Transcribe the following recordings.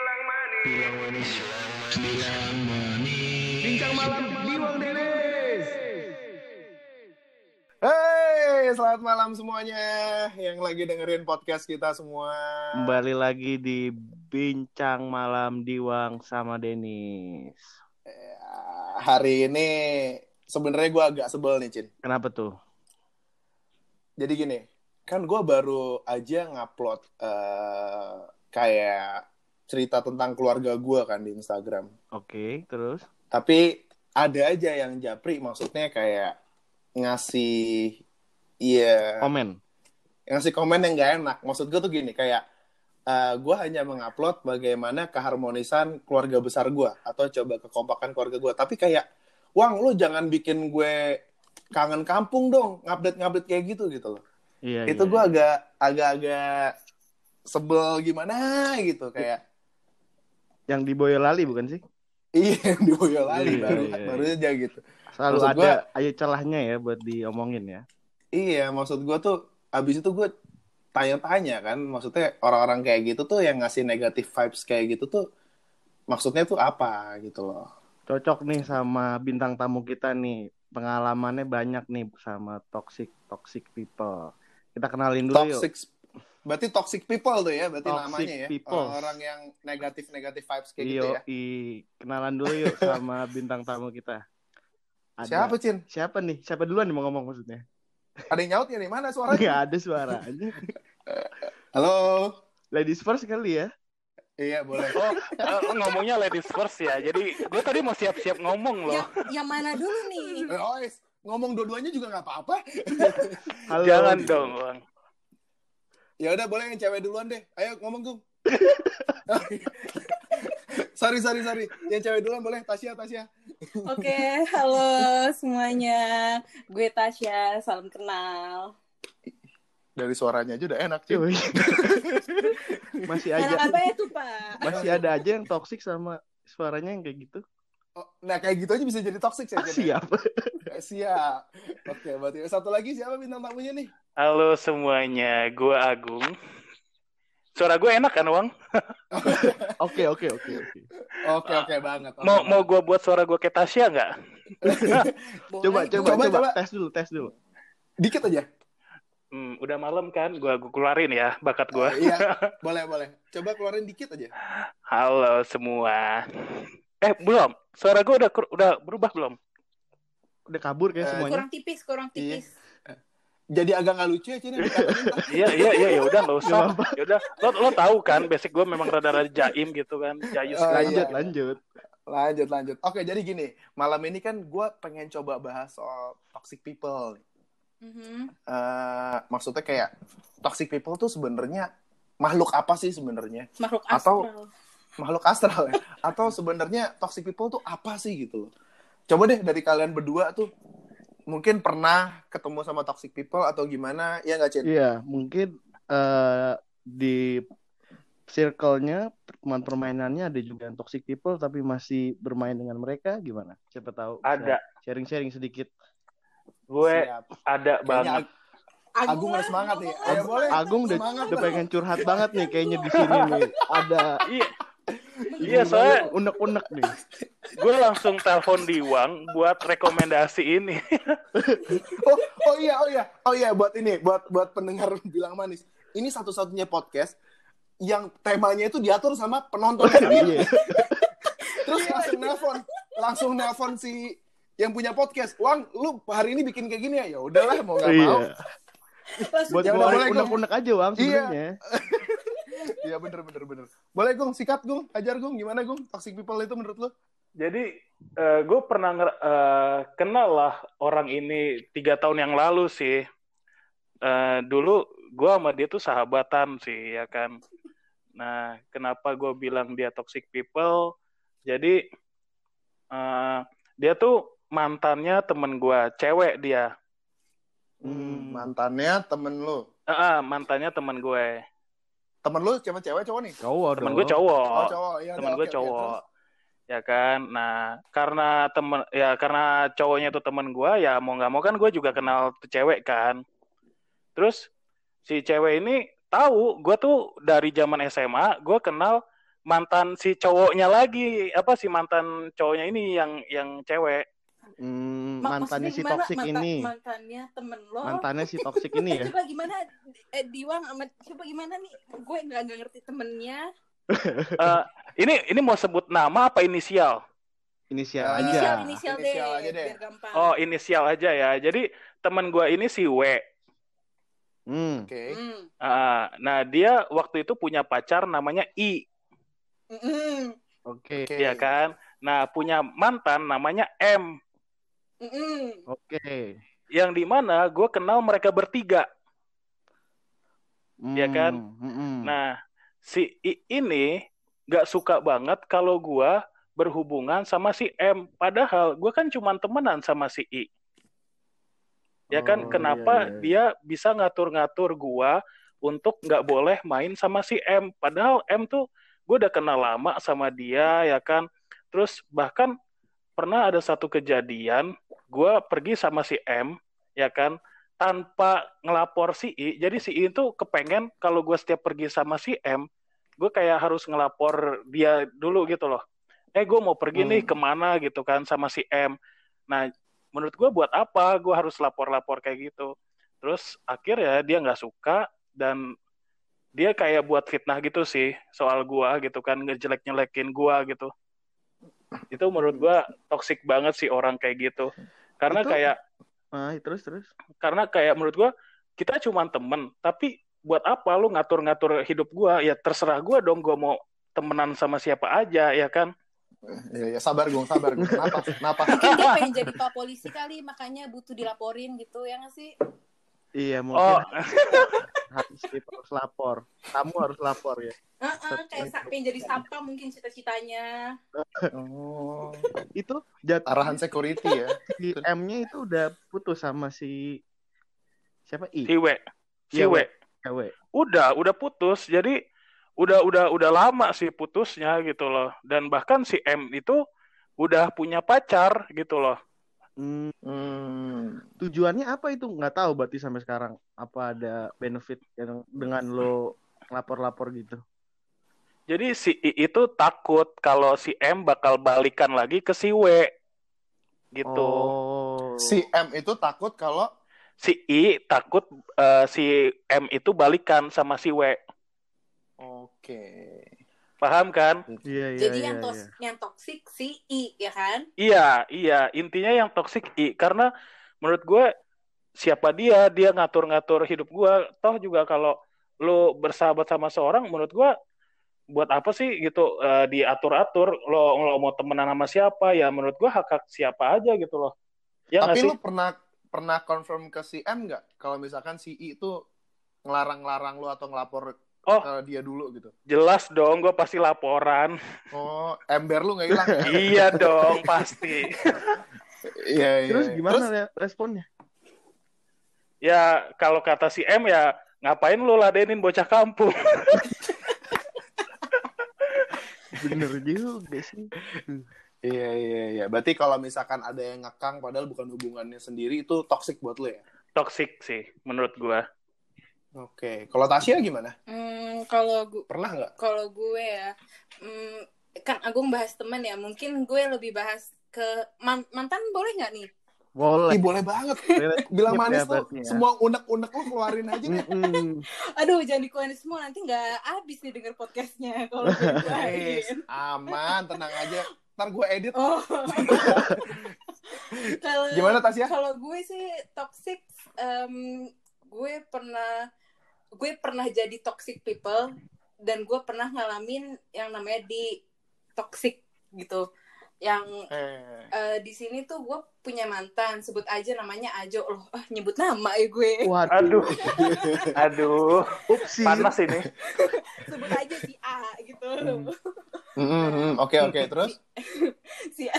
Bilang manis. Bilang manis, bilang manis. Bincang malam Diwang Dennis. Hey, selamat malam semuanya yang lagi dengerin podcast kita semua. Kembali lagi di Bincang Malam Diwang sama Denis. Ya, hari ini sebenarnya gue agak sebel nih, Cin. Kenapa tuh? Jadi gini, kan gue baru aja ngupload eh, kayak cerita tentang keluarga gue kan di Instagram. Oke, terus? Tapi ada aja yang japri, maksudnya kayak ngasih, iya, Komen. ngasih komen yang gak enak. Maksud gue tuh gini, kayak eh gue hanya mengupload bagaimana keharmonisan keluarga besar gue atau coba kekompakan keluarga gue. Tapi kayak, Wang, lu jangan bikin gue kangen kampung dong, ngupdate-ngupdate kayak gitu gitu loh. Iya, Itu iya. gue agak agak-agak sebel gimana gitu kayak Yang di Boyolali bukan sih? iya di Boyolali Iya, baru iya. baru aja gitu. Selalu Maksud ada gua- ayo celahnya ya buat diomongin ya. Iya, maksud gue tuh abis itu gue tanya-tanya kan, maksudnya orang-orang kayak gitu tuh yang ngasih negatif vibes kayak gitu tuh maksudnya tuh apa gitu loh. Cocok nih sama bintang tamu kita nih. Pengalamannya banyak nih sama toxic toxic people. Kita kenalin dulu yuk. Berarti toxic people tuh ya, berarti Toxic namanya ya. people. Orang yang negatif-negatif vibes kayak gitu Iyo, ya. i kenalan dulu yuk sama bintang tamu kita. Ada- Siapa, Cin? Siapa nih? Siapa duluan nih mau ngomong maksudnya? Ada yang nyaut ya nih? Mana suaranya? Nggak ada suaranya. Halo. Ladies first kali ya. Iya, boleh. Oh, eh, ngomongnya ladies first ya. Jadi gue tadi mau siap-siap ngomong loh. yang, yang mana dulu nih? Eh, oh, ngomong dua-duanya juga nggak apa-apa. Halo. Jangan dong, Bang. Ya udah boleh yang cewek duluan deh. Ayo ngomong, Gung. sorry, sorry, sorry. Yang cewek duluan boleh. Tasya, Tasya. Oke, halo semuanya. Gue Tasya, salam kenal. Dari suaranya aja udah enak, cuy. Masih aja Anak apa itu, Pak? masih ada aja yang toksik sama suaranya yang kayak gitu. Oh, nah, kayak gitu aja bisa jadi toxic ya. Ah, ya? siap. Eh, Siap. Oke, berarti satu lagi siapa bintang tamunya nih? Halo semuanya, gue Agung. Suara gue enak kan, Wang? Oke oke oke oke. Oke, oke banget. Oke Mau mau banget. gue buat suara gue kayak Tasya nggak? Coba coba Coba, coba, coba. tes dulu tes dulu. Dikit aja. Hmm, udah malam kan, gue keluarin ya bakat gue. iya, boleh, boleh. Coba keluarin dikit aja. Halo semua. Eh belum, suara gue udah udah berubah belum? Udah kabur kayak Eh, semuanya. Kurang tipis, kurang tipis. Jadi agak nggak lucu ya, Cina. Iya iya iya ya udah nggak usah. Ya udah, lo lo tahu kan, basic gue memang rada-rada jaim gitu kan, jayus kan. lanjut iya. lanjut. Lanjut, lanjut. Oke, jadi gini. Malam ini kan gue pengen coba bahas soal toxic people. Mhm. Eh, maksudnya kayak toxic people tuh sebenarnya makhluk apa sih sebenarnya? Makhluk Atau- astral. Makhluk astral ya? Atau sebenarnya toxic people tuh apa sih gitu loh? Coba deh dari kalian berdua tuh mungkin pernah ketemu sama toxic people atau gimana? Ya nggak, Cin? Iya mungkin eh di circle-nya teman permainannya ada juga yang toxic people tapi masih bermain dengan mereka gimana? Siapa tahu? Ada, Sharing-sharing sedikit. gue Siap. ada Kayaknya banget. Ag- Agung udah semangat nih. Ayo boleh. Agung udah, Semangat, udah pengen curhat banget nih kayaknya di sini nih. Ada Iya, iya soalnya unek-unek nih. gue langsung telepon Diwang buat rekomendasi ini. Oh, oh iya, oh iya, oh iya, buat ini, buat buat pendengar bilang manis. Ini satu-satunya podcast yang temanya itu diatur sama penonton sendiri. Iya. Terus langsung nelpon, langsung nelpon si yang punya podcast. Wang, lu hari ini bikin kayak gini ya? Ya udahlah, mau nggak mau. Iya. Langsung Buat Ya Gong. unek-unek aja, Wang, Iya. sebenarnya. Iya bener bener bener. Boleh Gung, sikat Gung, ajar Gung, gimana Gung? Toxic people itu menurut lu? Jadi gue pernah eh, kenal lah orang ini tiga tahun yang lalu sih. Eh, dulu gue sama dia tuh sahabatan sih ya kan. Nah kenapa gue bilang dia toxic people? Jadi eh, dia tuh mantannya temen gue, cewek dia. Hmm. Mantannya temen lu. Eh, eh, mantannya temen gue. Temen lu cewek cewek cowok nih? Cowok Temen gue cowok. Oh, cowok. Iya, temen gue oke, cowok terus? ya kan nah karena temen ya karena cowoknya itu temen gue ya mau nggak mau kan gue juga kenal tuh cewek kan terus si cewek ini tahu gue tuh dari zaman SMA gue kenal mantan si cowoknya lagi apa si mantan cowoknya ini yang yang cewek Hmm, Ma- mantannya si toksik ini. Mantannya temen lo. Mantannya si toksik ini Eh, ya. coba gimana eh, Diwang sama coba gimana nih? Gue nggak nggak ngerti temennya. Eh, ini ini mau sebut nama apa inisial Inisial Ah, aja. Inisial inisial deh, Inisial aja deh. biar gampang. oh inisial aja ya jadi teman gua ini si W Hmm. Oke. Hmm. Ah, nah dia waktu itu punya pacar namanya I Mm-mm. Oke. Oke. ya kan nah punya mantan namanya M Mm-mm. Oke. yang di mana gue kenal mereka bertiga Iya kan? Hmm, hmm. Nah, si I ini nggak suka banget kalau gua berhubungan sama si M. Padahal gua kan cuma temenan sama si I. Ya kan, Oh, kenapa iya, iya. dia bisa ngatur-ngatur gua untuk nggak boleh main sama si M. Padahal M tuh gue udah kenal lama sama dia, ya kan. Terus bahkan pernah ada satu kejadian, gua pergi sama si M, ya kan, tanpa ngelapor si I. Jadi si I itu kepengen kalau gue setiap pergi sama si M, gue kayak harus ngelapor dia dulu gitu loh. Eh gue mau pergi nih Hmm. ke mana gitu kan sama si M. Nah menurut gue buat apa gue harus lapor-lapor kayak gitu. Terus akhirnya dia nggak suka dan dia kayak buat fitnah gitu sih soal gua gitu kan ngejelek-nyelekin gua gitu. Itu menurut gua toksik banget sih orang kayak gitu. Karena Itu- kayak Ah, terus terus. karena kayak menurut gua kita cuma temen tapi buat apa lu ngatur-ngatur hidup gua ya terserah gua dong gua mau temenan sama siapa aja ya kan Iya, iya, sabar gung, sabar gung. Kenapa? Kenapa? Mungkin dia pengen jadi pak polisi kali, makanya butuh dilaporin gitu ya nggak sih? Iya, mungkin oh harus kita harus lapor. Kamu harus lapor ya. Heeh, kayak sa- pengen jadi sapa mungkin cita-citanya. Oh, Itu jat arahan security ya. si M-nya itu udah putus sama si siapa I? si W si Iya, W W. Cewek. udah udah putus jadi udah udah udah lama sih putusnya gitu loh dan bahkan si M itu udah punya pacar gitu loh Hmm, Hmm. tujuannya apa itu? Nggak tahu berarti sampai sekarang. Apa ada benefit yang dengan lo lapor-lapor gitu? jadi si I itu takut kalau si M bakal balikan lagi ke si W gitu Oh. Si M itu takut kalau si I takut eh, si M itu balikan sama si W Oke. Paham kan Iya, iya, jadi iya, yang iya. tos yang toksik si I ya kan? Iya, iya. Intinya yang toxic I karena menurut gue siapa dia, dia ngatur-ngatur hidup gue. Toh juga kalau lo bersahabat sama seorang, menurut gue buat apa sih gitu eh, diatur-atur lo lo mau temenan sama siapa ya menurut gue hak hak siapa aja gitu loh ya Tapi lu pernah pernah confirm ke si M nggak kalau misalkan si I itu ngelarang-larang lu atau ngelapor Oh. ke dia dulu gitu? jelas dong gue pasti laporan Oh, ember lu nggak hilang ya? iya dong pasti Iya, iya. Terus gimana re- responnya? ya kalau kata si M ya ngapain lu ladenin bocah kampung Bener juga sih. Iya, iya, iya. Berarti kalau misalkan ada yang ngekang padahal bukan hubungannya sendiri itu toxic buat lu ya? toxic sih menurut gue Oke. Kalau Tasya gimana? Hmm, kalau gu- Pernah nggak? kalau gue ya, hmm, kan Agung bahas teman ya, mungkin gue lebih bahas ke man- mantan boleh nggak nih? Boleh. Ih, boleh banget. Bilang ya manis tuh, ya. semua unek-unek lu keluarin aja deh. Aduh, jangan dikeluarin semua nanti nggak habis nih denger podcastnya kalau gue Guys, keluarin. aman, tenang aja. Ntar gue edit. Oh. kalau Gimana Tasya? kalau gue sih toxic, em, gue pernah gue pernah jadi toxic people dan gue pernah ngalamin yang namanya di toxic gitu. Yang Eh. eh, di sini tuh gue punya mantan, sebut aja namanya Ajo loh. Ah, nyebut nama ya gue. Waduh. aduh aduh Upsi. panas ini sebut aja si A gitu. Mm, mm, mm. Oke, oke. Terus? si A,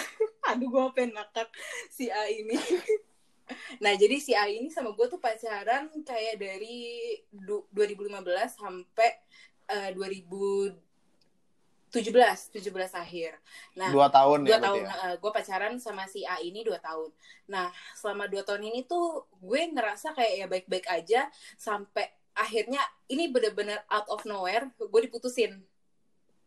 aduh gue pengen ngakak si A ini. Nah, jadi si A ini sama gue tuh pacaran kayak dari du- 2015 sampai eh, 2017, 17 akhir. Nah, Dua tahun dua ya tahun berarti ya? gue pacaran sama si A ini dua tahun nah selama dua tahun ini tuh gue ngerasa kayak ya baik-baik aja sampai akhirnya ini bener-bener out of nowhere gue diputusin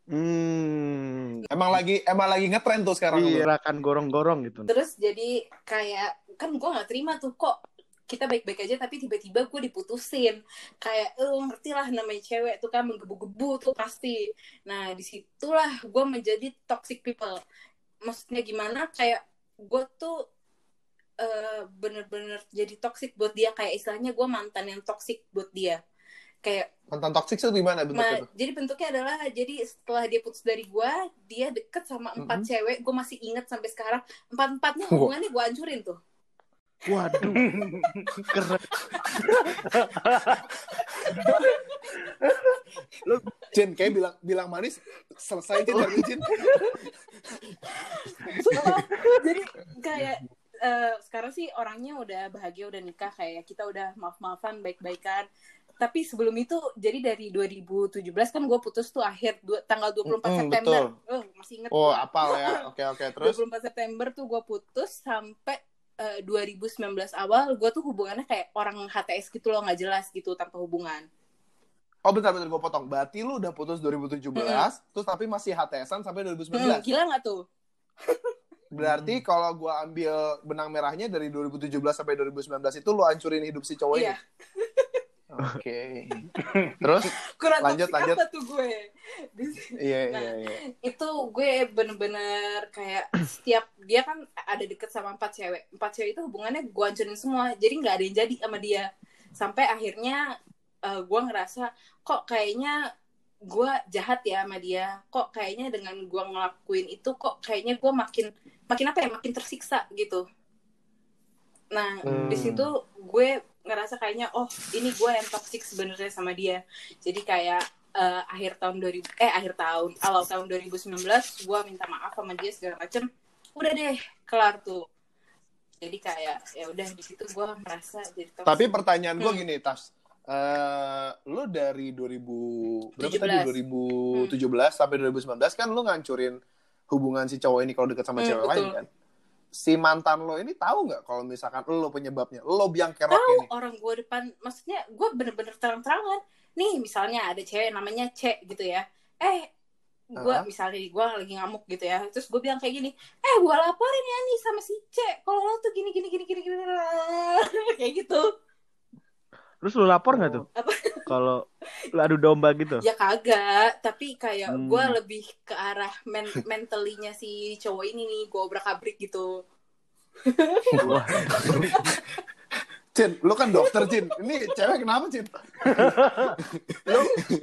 Hmm. Emang lagi emang lagi ngetren tuh sekarang. Iya, gerakan gorong-gorong gitu. terus jadi kayak kan gue nggak terima tuh kok kita baik-baik aja tapi tiba-tiba gue diputusin. Kayak eh ngerti lah namanya cewek tuh kan menggebu-gebu tuh pasti. Nah di situlah gue menjadi toxic people. Maksudnya gimana? Kayak gue tuh eh, bener-bener jadi toxic buat dia. Kayak istilahnya gue mantan yang toxic buat dia. Kayak Mantan toksik tuh gimana bentuknya Ma- jadi bentuknya adalah jadi setelah dia putus dari gue dia deket sama empat cewek. Gue masih inget sampai sekarang. Empat empatnya hubungannya gue hancurin tuh Waduh. Keren. Jin kayak bilang bilang manis selesai Jin dari Jin. Sumpah. jadi kayak eh, sekarang sih orangnya udah bahagia udah nikah kayak kita udah maaf maafan baik baikan tapi sebelum itu jadi dari 2017 kan gue putus tuh akhir dua, tanggal 24 Mm-mm, September betul. oh, masih inget Oh, apal ya. Oke oke terus. 24 September tuh gue putus sampai eh, 2019 awal gue tuh hubungannya kayak orang HTS gitu loh nggak jelas gitu tanpa hubungan Oh bentar bentar gue potong. Berarti lu udah putus 2017, terus tapi masih HTSan sampai 2019. Hmm, gila nggak tuh Berarti kalau gua ambil benang merahnya dari 2017 sampai 2019 itu lu hancurin hidup si cowok iya ini. Oke. Terus? kurang Lanjut, lanjut. apa tuh gue Di- Iya Nah, iya iya. itu gue bener-bener kayak setiap dia kan ada deket sama empat cewek empat cewek itu hubungannya gue hancurin semua jadi nggak ada yang jadi sama dia sampai akhirnya eh, gue ngerasa kok kayaknya gue jahat ya sama dia kok kayaknya dengan gue ngelakuin itu kok kayaknya gue makin makin apa ya makin tersiksa gitu nah Hmm. di situ gue ngerasa kayaknya oh ini gue yang toxic sebenarnya sama dia jadi kayak eh, akhir tahun 2000 eh akhir tahun awal tahun 2019 gue minta maaf sama dia segala macem udah deh kelar tuh jadi kayak ya udah di situ gue merasa jadi toxic. Tapi pertanyaan gua Hmm. gini, Tas. Eh, lu dari 2000 berapa tadi 17. 2017 sampai 2019 kan lu ngancurin hubungan si cowok ini kalau deket sama Hmm, cewek betul. lain kan. Si mantan lo ini tahu nggak kalau misalkan lo penyebabnya, lo biang kerok tahu ini. orang gue depan maksudnya gue bener-bener terang-terangan nih misalnya ada cewek namanya C gitu ya eh gue Ah. misalnya gue lagi ngamuk gitu ya terus gue bilang kayak gini eh gue laporin ya nih sama si C kalau lo tuh gini gini gini gini gini kayak gitu Terus lu lapor nggak tuh? Apa? Kalau adu domba gitu? ya kagak tapi kayak Hmm. gue lebih ke arah men mentalinya si cowok ini nih gue obrak abrik gitu Cin, lo kan dokter Cin. Ini cewek kenapa Cin? lu,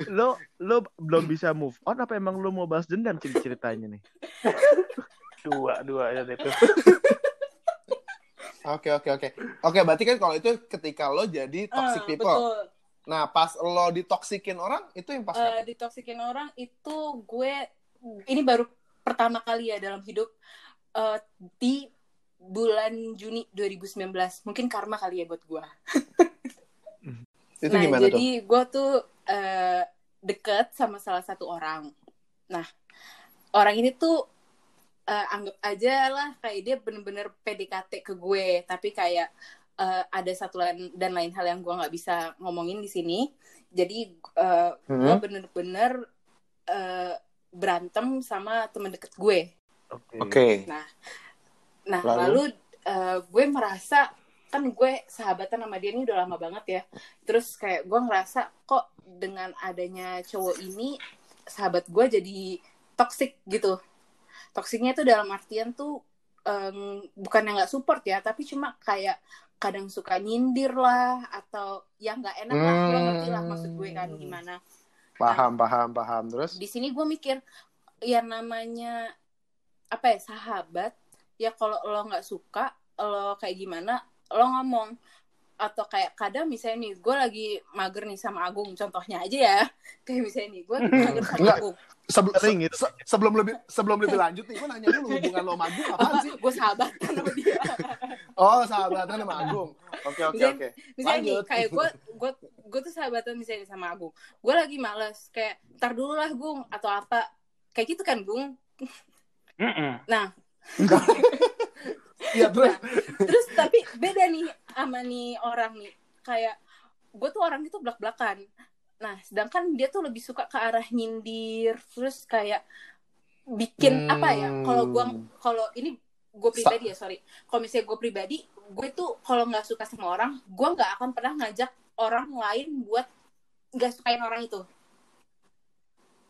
lu, lu belum bisa move on apa emang lu mau bahas dendam Cin, ceritanya nih? dua dua ya itu Oke oke oke. Oke, berarti kan kalau itu ketika lo jadi toxic Eh, people. betul Nah, pas lo ditoksikin orang itu yang pas kapan? ditoksikin orang itu gue ini baru pertama kali ya dalam hidup eh, di bulan Juni 2019 mungkin karma kali ya buat gue Itu nah gimana jadi gue tuh eh, deket sama salah satu orang. Nah orang ini tuh eh, anggap aja lah kayak dia bener-bener PDKT ke gue. Tapi kayak eh, ada satu lain dan lain hal yang gue nggak bisa ngomongin di sini jadi eh, tuh? gue Hmm? bener-bener eh, berantem sama temen deket gue. Oke. Oke. Nah, nah Lalu? lalu, eh, gue merasa kan gue sahabatan sama dia ini udah lama banget ya. Terus kayak gue ngerasa kok dengan adanya cowok ini sahabat gue jadi toxic gitu. Toksiknya tuh dalam artian tuh em, bukan yang nggak support ya, tapi cuma kayak kadang suka nyindir lah atau yang nggak enak lah, lo ngerti lah maksud gue kan Hmm. gimana Paham, paham, paham. Terus? di sini gue mikir ya namanya apa ya sahabat ya kalau lo nggak suka lo kayak gimana lo ngomong atau kayak kadang misalnya nih gue lagi mager nih sama Agung contohnya aja ya. Kayak misalnya nih gue mager sama. Agung. Sebelum Sering se- gitu. se- sebelum lebih sebelum lebih lanjut nih, gue nanya dulu hubungan lo sama Agung apaan sih? gue sahabatan sama dia. Oh, sahabatan sama Agung. Oke, oke, Misalnya- oke. misalnya nih kayak gue gue gue tuh sahabatan misalnya sama Agung. Gue lagi males kayak ntar dulu lah Gung atau apa. Kayak gitu kan Gung? Nah Iya, terus. terus tapi beda nih sama nih orang nih kayak gue tuh orang itu belak belakan Nah, sedangkan dia tuh lebih suka ke arah nyindir, terus kayak bikin apa ya? Kalau gua Hmm. kalau ini gue pribadi ya, sorry. Kalau misalnya gue pribadi, gue tuh kalau nggak suka sama orang, gue nggak akan pernah ngajak orang lain buat nggak sukain orang itu.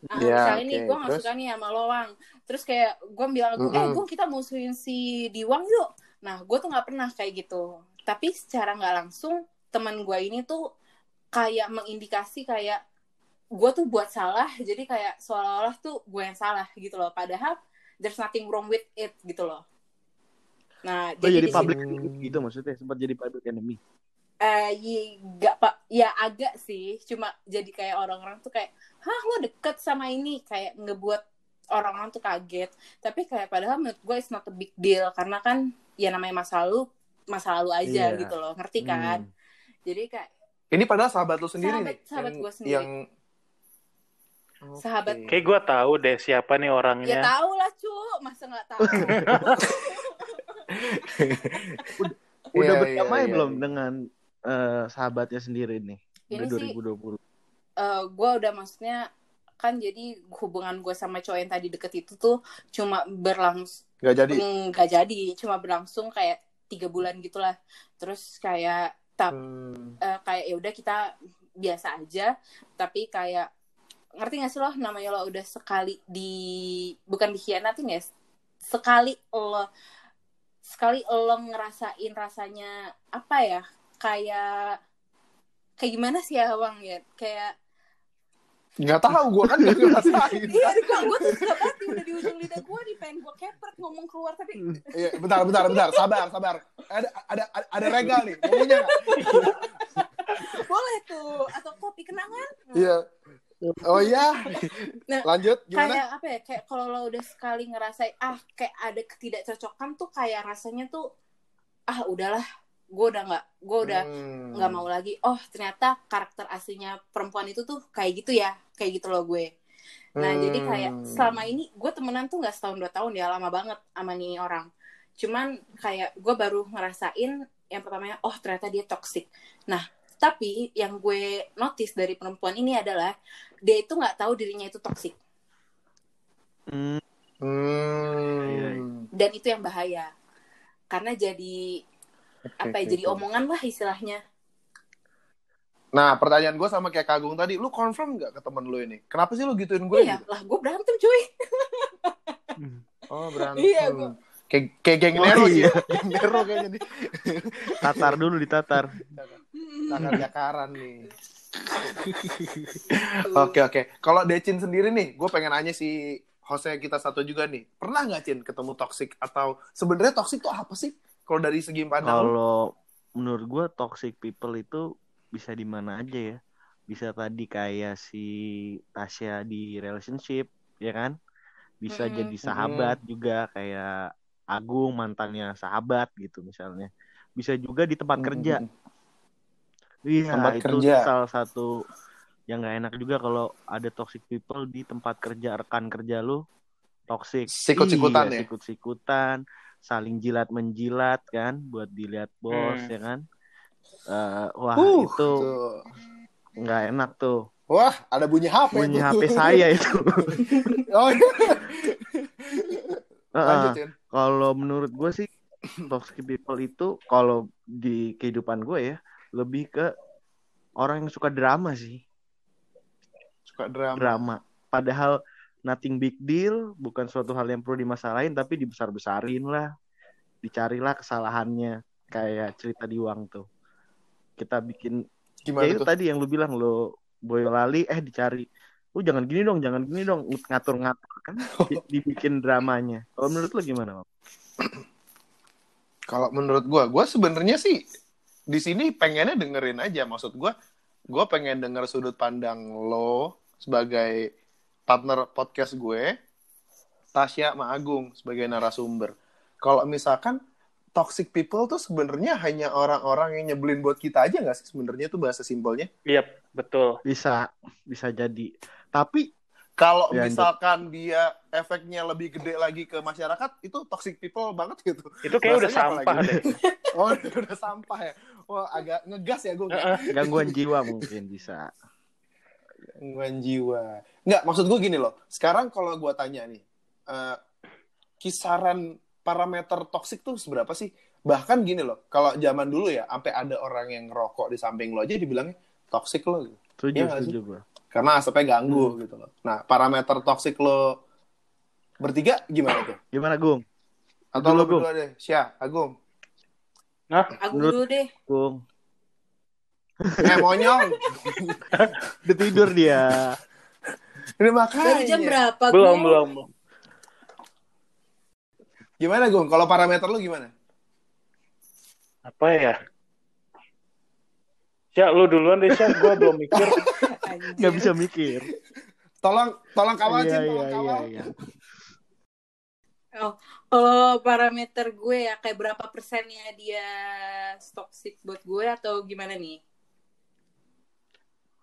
Nah, Ya, misalnya nih oke. gue nggak Terus? suka nih sama Lowang, terus kayak gue bilang, eh Mm-mm. gue kita musuhin si Diwang yuk. Nah, gue tuh nggak pernah kayak gitu. Tapi secara nggak langsung, teman gue ini tuh kayak mengindikasi kayak gue tuh buat salah, jadi kayak seolah-olah tuh gue yang salah gitu loh. Padahal there's nothing wrong with it gitu loh. Nah, Oh, jadi di public enemy gitu maksudnya sempat jadi public enemy. Eh y- gak pak ya agak sih cuma jadi kayak orang-orang tuh kayak hah lo deket sama ini kayak ngebuat orang-orang tuh kaget tapi kayak padahal menurut gue it's not a big deal karena kan ya namanya masa lalu masa lalu aja Iya. gitu loh ngerti kan Hmm. jadi kayak Ini padahal sahabat lu sendiri Sahabat- nih. sahabat yang, gua sendiri. Yang... Sahabat. Oke. Kayak gue tahu deh siapa nih ya orangnya. tau lah cu masa nggak tahu Udah Iya, berdamai iya, iya, belum iya. dengan eh, sahabatnya sendiri nih? Ini Udah sih- 2020. eh gue udah maksudnya kan jadi hubungan gue sama cowok yang tadi deket itu tuh cuma berlangsung Nggak jadi. nggak jadi cuma berlangsung kayak tiga bulan gitulah terus kayak tap Hmm. eh, kayak ya udah kita biasa aja tapi kayak ngerti gak sih lo namanya lo udah sekali di bukan dikhianatin ya sekali lo sekali lo ngerasain rasanya apa ya kayak kayak gimana sih ya bang ya kayak Nggak tahu, gue kan nggak ngerasain. iya gue gue tuh suka banget udah di ujung lidah gue di pengen gue kepret ngomong keluar tapi Iya, bentar, bentar, bentar. Sabar, sabar. Ada, ada, ada regal nih. Nggak? boleh tuh atau kopi kenangan Iya. Oh iya. Nah, Lanjut, gimana? kayak apa ya kayak kalau lo udah sekali ngerasain ah kayak ada ketidakcocokan tuh kayak rasanya tuh ah udahlah gue udah nggak gue udah Hmm. nggak mau lagi. Oh ternyata karakter aslinya perempuan itu tuh kayak gitu ya kayak gitu loh gue. Nah jadi kayak Hmm. selama ini gue temenan tuh nggak setahun dua tahun ya lama banget sama nih orang. Cuman kayak gue baru ngerasain yang pertamanya oh ternyata dia toxic. Nah tapi yang gue notice dari perempuan ini adalah dia itu nggak tahu dirinya itu toxic. Hmm, Hmm. Iya, dan itu yang bahaya. Karena jadi apa ya oke, jadi omongan lah istilahnya Nah, pertanyaan gue sama kayak Kagung tadi, lu confirm nggak ke temen lu ini? Kenapa sih lu gituin gue iya gitu? lah gue berantem cuy Oh, berantem. Iya, gua- Kayak, kayak geng Oh, Nero sih. iya. Geng Nero kayaknya nih. tatar dulu ditatar. Tangan jakaran nih. Oke, oke. Kalau Decin sendiri nih, gue pengen nanya si Jose kita satu juga nih. Pernah nggak, Cin, ketemu toxic? Atau sebenarnya toxic tuh apa sih? Kalau dari segi pandang? Kalau menurut gua toxic people itu bisa di mana aja ya. Bisa tadi kayak si Tasya di relationship, ya kan? Bisa Mm-mm. jadi sahabat juga kayak Agung mantannya sahabat gitu misalnya. Bisa juga di tempat kerja. Iya, Tempat itu kerja. salah satu yang nggak enak juga kalau ada toxic people di tempat kerja rekan kerja lu toxic. Sikut-sikutan Iya, ya? Sikut-sikutan, saling jilat menjilat kan buat dilihat bos Hmm. ya kan. Eh, wah Uh, itu nggak enak tuh. Wah, ada bunyi HP. Bunyi tuh. HP saya itu. Oh, iya. Cin. Kalau menurut gue sih toxic people itu kalau di kehidupan gue ya lebih ke orang yang suka drama sih. Suka drama. drama. Padahal nothing big deal, bukan suatu hal yang perlu dimasalahin, tapi dibesar-besarin lah. Dicarilah kesalahannya. Kayak cerita di Wang tuh. Kita bikin, Gimana ya itu tuh? tadi yang lu bilang, lo Boyolali, eh dicari. Lu jangan gini dong, jangan gini dong. Ngatur-ngatur kan, di- dibikin dramanya. Kalau menurut lu gimana? Kalau menurut gue, gue sebenarnya sih di sini pengennya dengerin aja. Maksud gue, gue pengen denger sudut pandang lo sebagai partner podcast gue, Tasya sama Agung sebagai narasumber. Kalau misalkan toxic people tuh sebenarnya hanya orang-orang yang nyebelin buat kita aja nggak sih sebenarnya tuh bahasa simpelnya? Iya, betul. Bisa, bisa jadi. Tapi, Kalau Ya, misalkan dia efeknya lebih gede lagi ke masyarakat, itu toxic people banget gitu. Itu kayak udah sampah deh. Oh, udah sampah ya. Wah, agak ngegas ya gue. Gangguan jiwa mungkin bisa. Gangguan jiwa. Nggak, maksud gue gini loh. Sekarang kalau gue tanya nih, eh, kisaran parameter toksik tuh seberapa sih? Bahkan gini loh, kalau zaman dulu ya, sampai ada orang yang ngerokok di samping lo aja dibilangnya toksik lo. gitu. Setuju, Iya nggak setuju gua. Karena asapnya ganggu gitu loh. Nah, parameter toksik lo bertiga gimana tuh? Gimana, Gung? Atau Dulu, lo Gung. berdua deh? Syah, Agung. Aku Menurut- dulu deh. Gung. Eh, monyong. Udah tidur dia. Ini makanya. Dari jam berapa? belum Gung? belum Gimana, Gung? Kalau parameter lo gimana? apa ya Sya, lu duluan deh, Sya. Gue belum mikir. Nggak bisa mikir. Tolong, tolong kawal, Iya, Cin. iya, Tolong iya, kawal. iya. Oh, kalau parameter gue ya kayak berapa persennya dia toxic buat gue atau gimana nih?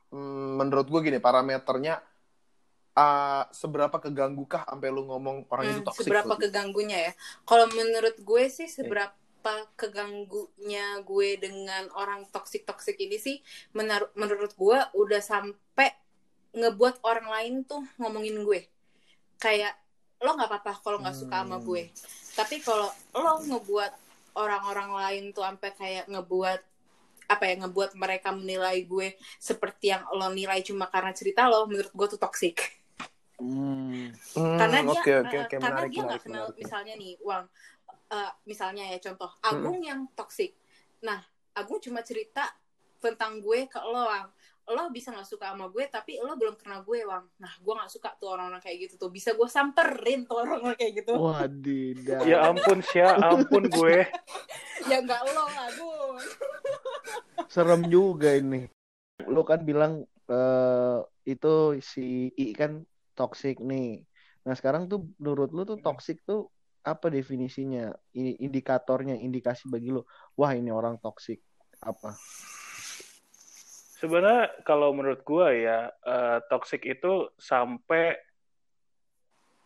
Hmm, menurut gue gini, parameternya ah, seberapa keganggukah sampai lu ngomong orang itu Hmm, toksik? seberapa keganggunya ya? Kalau menurut gue sih seberapa keganggunya gue dengan orang toksik toksik ini sih menaruh menurut gue udah sampai ngebuat orang lain tuh ngomongin gue kayak lo nggak apa-apa kalau nggak suka sama Hmm. gue tapi kalau lo ngebuat orang-orang lain tuh sampai kayak ngebuat apa ya ngebuat mereka menilai gue seperti yang lo nilai cuma karena cerita lo menurut gue tuh toksik Hmm. Hmm, karena dia oke, oke, eh, oke, karena menarik, dia nggak menarik, kenal menarik. misalnya nih uang eh, misalnya ya contoh Agung yang toksik nah Agung cuma cerita tentang gue ke lo Wang lo bisa nggak suka sama gue tapi lo belum kenal gue Wang nah gue nggak suka tuh orang-orang kayak gitu tuh bisa gue samperin tuh orang-orang kayak gitu Wadidah. Ya ampun, Sya. Ampun gue. ya nggak lo Agung Serem juga ini. Lu kan bilang eh, itu si I kan toxic nih. Nah sekarang tuh menurut lu tuh toxic tuh apa definisinya? Indikatornya, indikasi bagi lu. Wah ini orang toxic. Apa? Sebenarnya kalau menurut gua ya eh, toxic itu sampai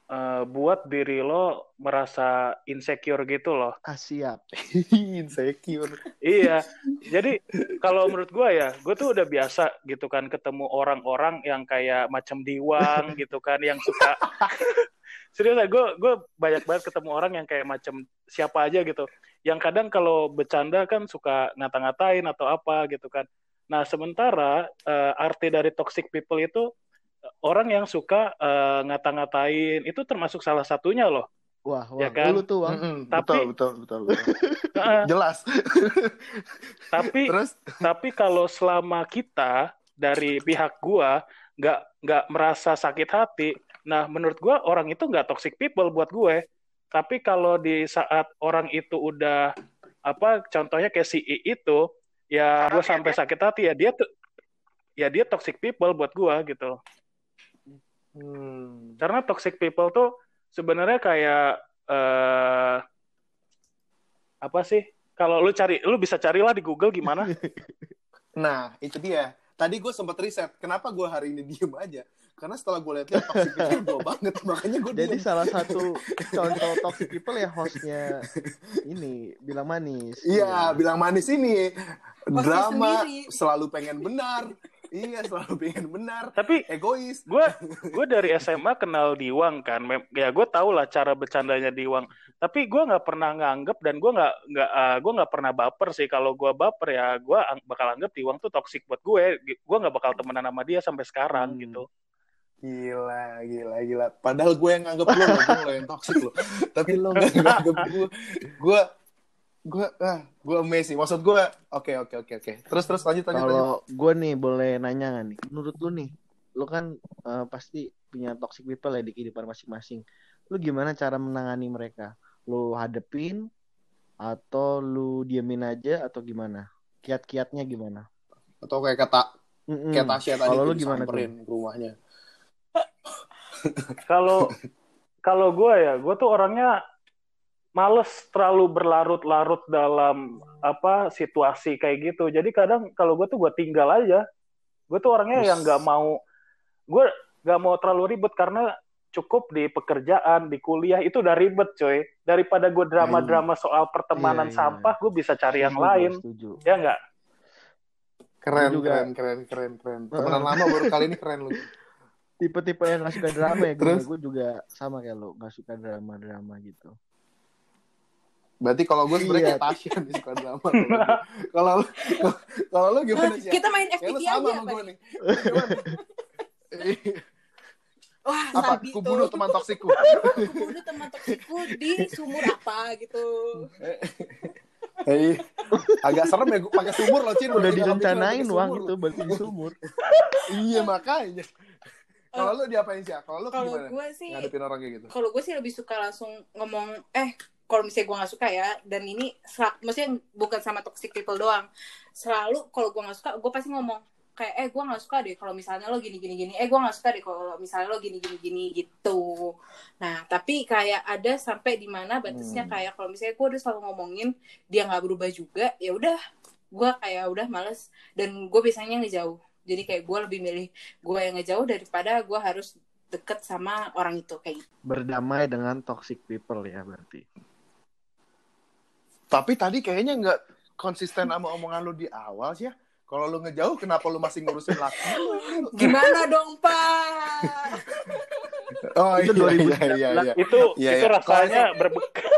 eh, buat diri lo merasa insecure gitu loh. Ah siap. Insecure. Iya. Jadi kalau menurut gua ya, gue tuh udah biasa gitu kan ketemu orang-orang yang kayak macam diwang gitu kan yang suka serius ya gue gue banyak banget ketemu orang yang kayak macam siapa aja gitu yang kadang kalau bercanda kan suka ngata-ngatain atau apa gitu kan nah sementara eh, arti dari toxic people itu orang yang suka eh, ngata-ngatain itu termasuk salah satunya loh Wah, wah. Ya kan? Lu tuh Wang. Mm-mm, Tapi- betul, betul, betul, betul. Heeh. Jelas. tapi Terus, tapi kalau selama kita dari pihak gua nggak nggak merasa sakit hati nah menurut gua orang itu nggak toxic people buat gue tapi kalau di saat orang itu udah apa contohnya kayak si I itu ya gue sampai sakit hati ya dia tuh ya dia toxic people buat gua gitu hmm, karena toxic people tuh sebenarnya kayak eh apa sih kalau lu cari lu bisa carilah di Google gimana nah itu dia. Tadi gue sempat riset, kenapa gue hari ini diem aja? Karena setelah gue lihat-lihat toxic people gue banget, makanya gue Jadi diem. salah satu contoh toxic people ya hostnya ini bilang manis. Iya, bilang manis ini Hostnya drama, sendiri. selalu pengen benar. iya, selalu pengen benar. tapi Egois. gue gue dari SMA kenal Diwang kan Mem- ya gue tau lah cara bercandanya Diwang tapi gue nggak pernah nganggep dan gue nggak nggak ah, gue nggak pernah baper sih kalau gue baper ya gue ang- bakal anggap Diwang tuh toxic buat gue gue nggak bakal temenan sama dia sampai sekarang Hmm. gitu Gila, gila, gila. Padahal gue yang nganggep lo, lo yang toxic lo. Tapi lo gak nganggep gue. Gue, gue, ah, gue amazing. Maksud gue, oke, oke, oke, oke. Terus, terus lanjut, lanjut. Kalau gue nih boleh nanya nggak nih? Menurut lu nih, lu kan eh, pasti punya toxic people ya di kehidupan masing-masing. Lu gimana cara menangani mereka? Lu hadepin atau lu diemin aja atau gimana? Kiat-kiatnya gimana? Atau kayak kata, Mm-mm. kayak Tasya tadi, Kalau lu gimana tuh? rumahnya. kalau kalau gue ya gue tuh orangnya males terlalu berlarut-larut dalam apa situasi kayak gitu jadi kadang kalau gue tuh gue tinggal aja gue tuh orangnya Us. yang nggak mau gue nggak mau terlalu ribet karena cukup di pekerjaan di kuliah itu udah ribet coy daripada gue drama-drama soal pertemanan Iya, iya. sampah gue bisa cari yang Setuju, lain Setuju. ya nggak Keren, juga- keren, keren, keren, keren. Temenan lama baru kali ini keren lu. Tipe-tipe yang gak suka drama ya gue. Terus? Gue juga sama kayak lo, gak suka drama-drama gitu. Berarti kalau gue sebenarnya Iya. kayak Tasya nih suka drama. Kalau kalau lu gimana sih? Kita main FTV sama aja sama apa gue nih? Wah, Apa? Sabi Ku tuh. bunuh teman toksikku. Ku bunuh teman toksiku di sumur apa gitu. Hei, agak serem ya gue pakai sumur loh, Cin. Udah direncanain uang itu berarti di sumur. Iya makanya. Kalau lu diapain sih? Kalau lu Kalau gimana? gue sih Ngadepin orang kayak gitu. kalau gue sih lebih suka langsung ngomong eh kalau misalnya gue nggak suka ya dan ini maksudnya bukan sama toxic people doang selalu kalau gue nggak suka gue pasti ngomong kayak eh gue nggak suka deh kalau misalnya lo gini gini gini eh gue nggak suka deh kalau misalnya lo gini gini gini gitu nah tapi kayak ada sampai di mana batasnya Hmm. kayak kalau misalnya gue udah selalu ngomongin dia nggak berubah juga ya udah gue kayak udah males dan gue biasanya ngejauh jadi kayak gue lebih milih gue yang ngejauh daripada gue harus deket sama orang itu kayak gitu. Berdamai dengan toxic people ya berarti. Tapi tadi kayaknya nggak konsisten sama omongan lu di awal sih ya. Kalau lu ngejauh, kenapa lu masih ngurusin laki? Gimana dong, Pak? Oh Itu iya, iya, iya, iya. Itu Iya, itu iya. rasanya berbekas.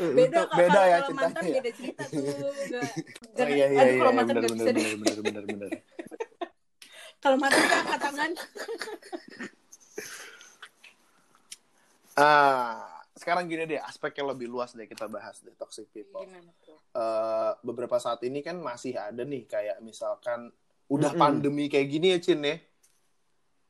Beda, Kak. Beda ya Kalau mantan ya. beda cerita tuh. Oh iya, iya, aduh, iya, kalau iya, mantan bener, bisa bener, bener, bener, bener. Kalau mantan kan angkat tangan. Ah, sekarang gini deh, aspek yang lebih luas deh kita bahas deh toxic people. Gimana tuh? Eh, beberapa saat ini kan masih ada nih kayak misalkan udah Mm-mm. pandemi kayak gini ya Cin ya.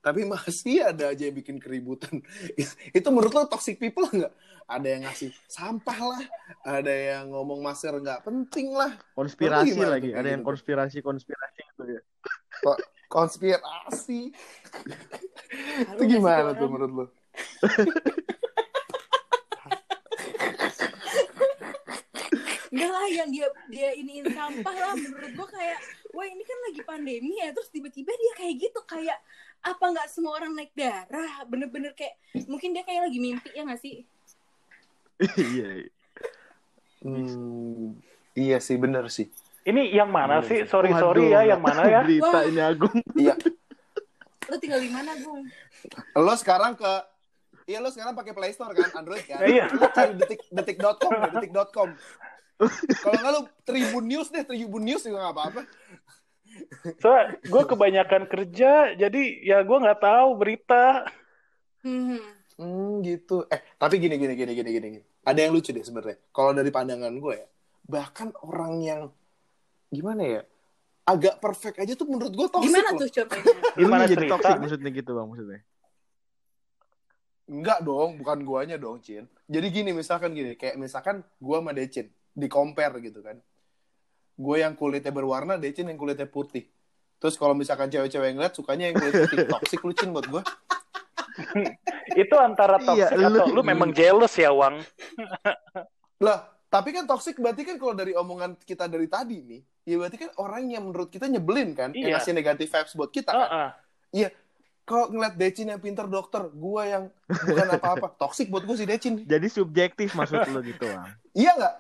Tapi masih ada aja yang bikin keributan. Itu menurut lo toxic people nggak? Ada yang ngasih sampah lah, ada yang ngomong masker nggak penting lah, Konspirasi lagi, ada yang gitu? konspirasi-konspirasi gitu ya. konspirasi. Halu Itu gimana tuh menurut lo? Enggak lah yang dia dia iniin sampah lah menurut gua kayak wah ini kan lagi pandemi ya terus tiba-tiba dia kayak gitu kayak apa nggak semua orang naik darah bener-bener kayak mungkin dia kayak lagi mimpi ya nggak sih Iya. iya. Hmm, iya sih bener sih. Ini yang mana Bener sih? Sorry Waduh, sorry ya, yang mana ya? Berita Wah. ini Agung. Iya, lo tinggal di mana Gung lo sekarang ke Iya lo sekarang pakai Play Store kan Android kan? Iya. Lo cari detik detik.com deh, detik.com. Kalau nggak lo Tribun News deh, Tribun News juga nggak apa-apa. Soalnya gue kebanyakan kerja, jadi ya gue nggak tahu berita. hmm. Hmm gitu. Eh tapi gini gini gini gini gini. gini. Ada yang lucu deh sebenarnya. Kalau dari pandangan gue ya, bahkan orang yang gimana ya, agak perfect aja tuh menurut gue toxic gimana loh. tuh contohnya Gimana jadi cerita? toxic maksudnya gitu bang maksudnya. Enggak dong, bukan guanya dong, Cin. Jadi gini, misalkan gini, kayak misalkan gua sama Decin, di compare gitu kan. Gue yang kulitnya berwarna, Decin yang kulitnya putih. Terus kalau misalkan cewek-cewek yang ngeliat, sukanya yang kulit putih. Toxic lu, Cin, buat gue. Itu antara Iya, toxic atau lu- lu memang jealous ya, Wang? Lah, tapi kan toxic berarti kan kalau dari omongan kita dari tadi nih, ya berarti kan orang yang menurut kita nyebelin kan, yang Iya. ngasih negatif vibes buat kita kan. Heeh. Kalau ngeliat Decin yang pinter dokter, gue yang bukan apa-apa. Toxic buat gue si Decin. Jadi subjektif maksud lu gitu bang. Iya nggak?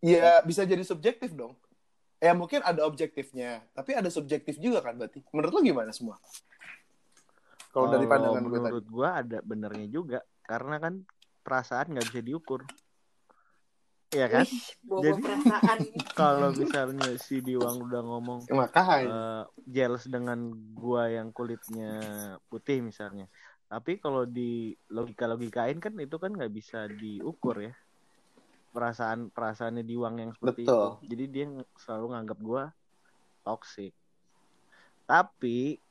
Iya bisa jadi subjektif dong. Ya mungkin ada objektifnya, tapi ada subjektif juga kan berarti. Menurut lo gimana semua? Kalau dari pandangan gue tadi. menurut gua ada benernya juga karena kan perasaan nggak bisa diukur. Iya kan? Wih, bawa Jadi- perasaan Kalau misalnya si Diwang udah ngomong Makanya. eh, jealous dengan gua yang kulitnya putih misalnya. Tapi kalau di logika-logikain kan itu kan nggak bisa diukur ya. Perasaan perasaannya Diwang yang seperti Betul. itu. Jadi dia selalu nganggap gua toxic. Tapi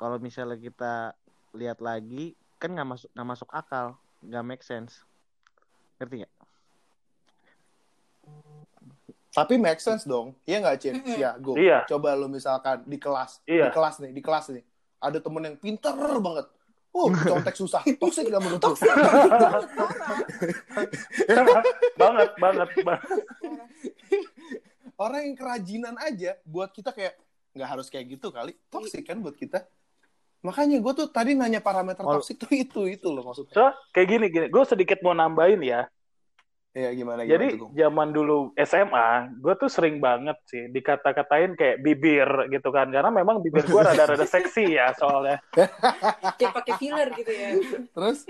kalau misalnya kita lihat lagi kan nggak masuk nggak masuk akal, nggak make sense. Ngerti nggak? Tapi make sense dong. Iya nggak, Cin? Iya, go. Iya. Coba lo misalkan di kelas. Iya. Di kelas nih, di kelas nih. Ada temen yang pinter banget. Oh, contek susah. Toxic gak menurut banget banget, banget. Orang yang kerajinan aja buat kita kayak nggak harus kayak gitu kali. Toxic kan buat kita. Makanya gue tuh tadi nanya parameter toxic tuh itu itu loh maksudnya. So, kayak gini, gini. Gue sedikit mau nambahin ya. Iya gimana gimana Jadi tuh, zaman dulu SMA, gue tuh sering banget sih dikata-katain kayak bibir gitu kan, karena memang bibir gue rada-rada seksi ya soalnya. Kayak pakai filler gitu ya. Terus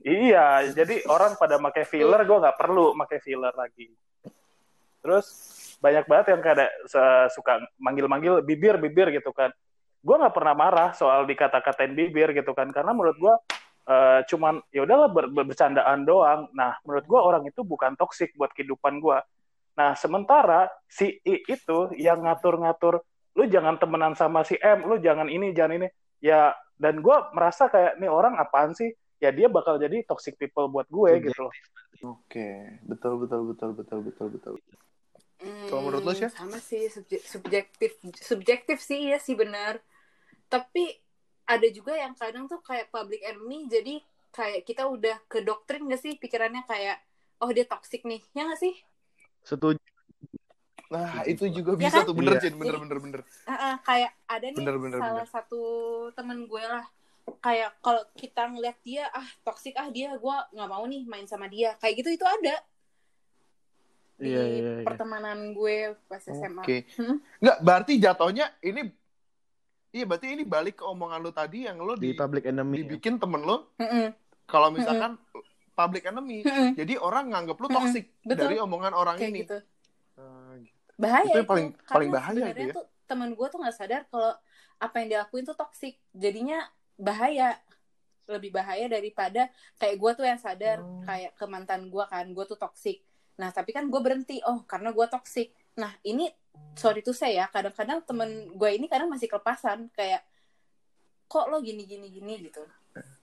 Iya, jadi orang pada pakai filler, gue nggak perlu pakai filler lagi. Terus banyak banget yang kayak se- suka manggil-manggil bibir bibir gitu kan. Gue nggak pernah marah soal dikata-katain bibir gitu kan, karena menurut gue eh, cuman ya udahlah ber- ber- bercandaan doang. Nah, menurut gue orang itu bukan toksik buat kehidupan gue. Nah, sementara si I itu yang ngatur-ngatur, lu jangan temenan sama si M, lu jangan ini, jangan ini. Ya, dan gue merasa kayak nih orang apaan sih? Ya dia bakal jadi toxic people buat gue Subjektif. gitu loh. Oke, betul betul betul betul betul betul. Kalau menurut lo, Hmm, Syah? Sama sih subje- subjektif subjektif sih ya sih benar. Tapi ada juga yang kadang tuh kayak public enemy jadi kayak kita udah ke doktrin gak sih pikirannya kayak oh dia toxic nih ya gak sih Setuju. Nah, itu juga Ya bisa kan? tuh bener Iya. Cin, bener bener bener. Ah, ah, kayak ada nih Bener, bener, salah bener. satu temen gue lah kayak kalau kita ngeliat dia ah toxic ah dia gue nggak mau nih main sama dia kayak gitu itu ada di Iya, iya, iya. pertemanan gue pas SMA Oke. Hmm? Nggak, berarti jatuhnya ini Iya, berarti ini balik ke omongan lu tadi yang lu Di di, public enemy. ya. dibikin temen lu Mm-mm. kalau misalkan public enemy. Mm-mm. Jadi orang nganggep lu toxic Betul. dari omongan orang kayak ini. gitu Ah, gitu. bahaya Itu yang paling- Karena paling bahaya itu ya. tuh teman gue tuh nggak sadar kalau apa yang dia lakuin tuh toxic jadinya bahaya lebih bahaya daripada kayak gue tuh yang sadar Hmm. kayak ke mantan gue kan gue tuh toxic nah tapi kan gue berhenti oh karena gue toxic nah ini sorry tuh saya ya kadang-kadang temen gue ini kadang masih kelepasan kayak kok lo gini gini gini gitu.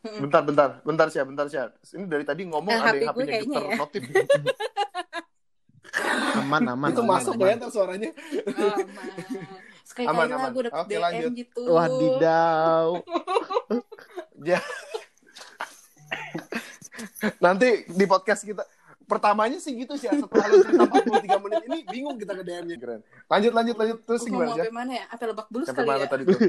Bentar, bentar, bentar sih, bentar sih. Ini dari tadi ngomong Eh, ada HP yang HP-nya getar ya. notif. Aman, aman. itu aman, masuk aman. ya suaranya. aman sekali Aman, aman. gue dapet Oke, DM lanjut. gitu Wadidaw. Ya. Nanti di podcast kita pertamanya sih gitu sih setelah lu cerita 43 menit ini bingung kita ke DM-nya keren. Lanjut lanjut lanjut terus Gue gimana sampai mana ya? Apa lebak bulus kali mana ya? tadi tuh?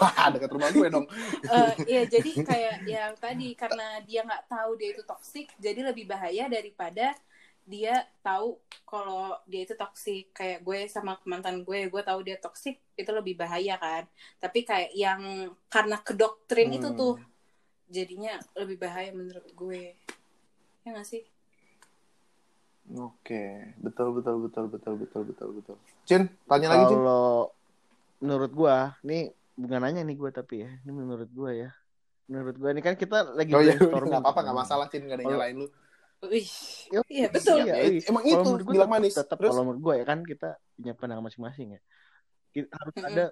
Wah, dekat rumah gue dong. Eh, Iya, jadi kayak yang tadi karena dia nggak tahu dia itu toksik, jadi lebih bahaya daripada dia tahu kalau dia itu toksik. Kayak gue sama mantan gue, gue tahu dia toksik, itu lebih bahaya kan. Tapi kayak yang karena kedoktrin itu Hmm. tuh, jadinya lebih bahaya menurut gue. Ya nggak sih? Oke, betul betul betul betul betul betul betul. Cin, tanya lagi Cin. Kalau menurut gua, nih bukan nanya nih gua tapi ya, ini menurut gua ya. Menurut gua ini kan kita lagi Oh iya, brainstorming. nggak apa-apa, nggak masalah Cin, nggak ada yang nyalain lu. Wih, iya betul. Iya, Ya, emang itu menurut gua bilang tetap- manis. Tetap Terus kalau menurut gua ya kan kita punya pandangan masing-masing ya. Kita harus Mm-mm. ada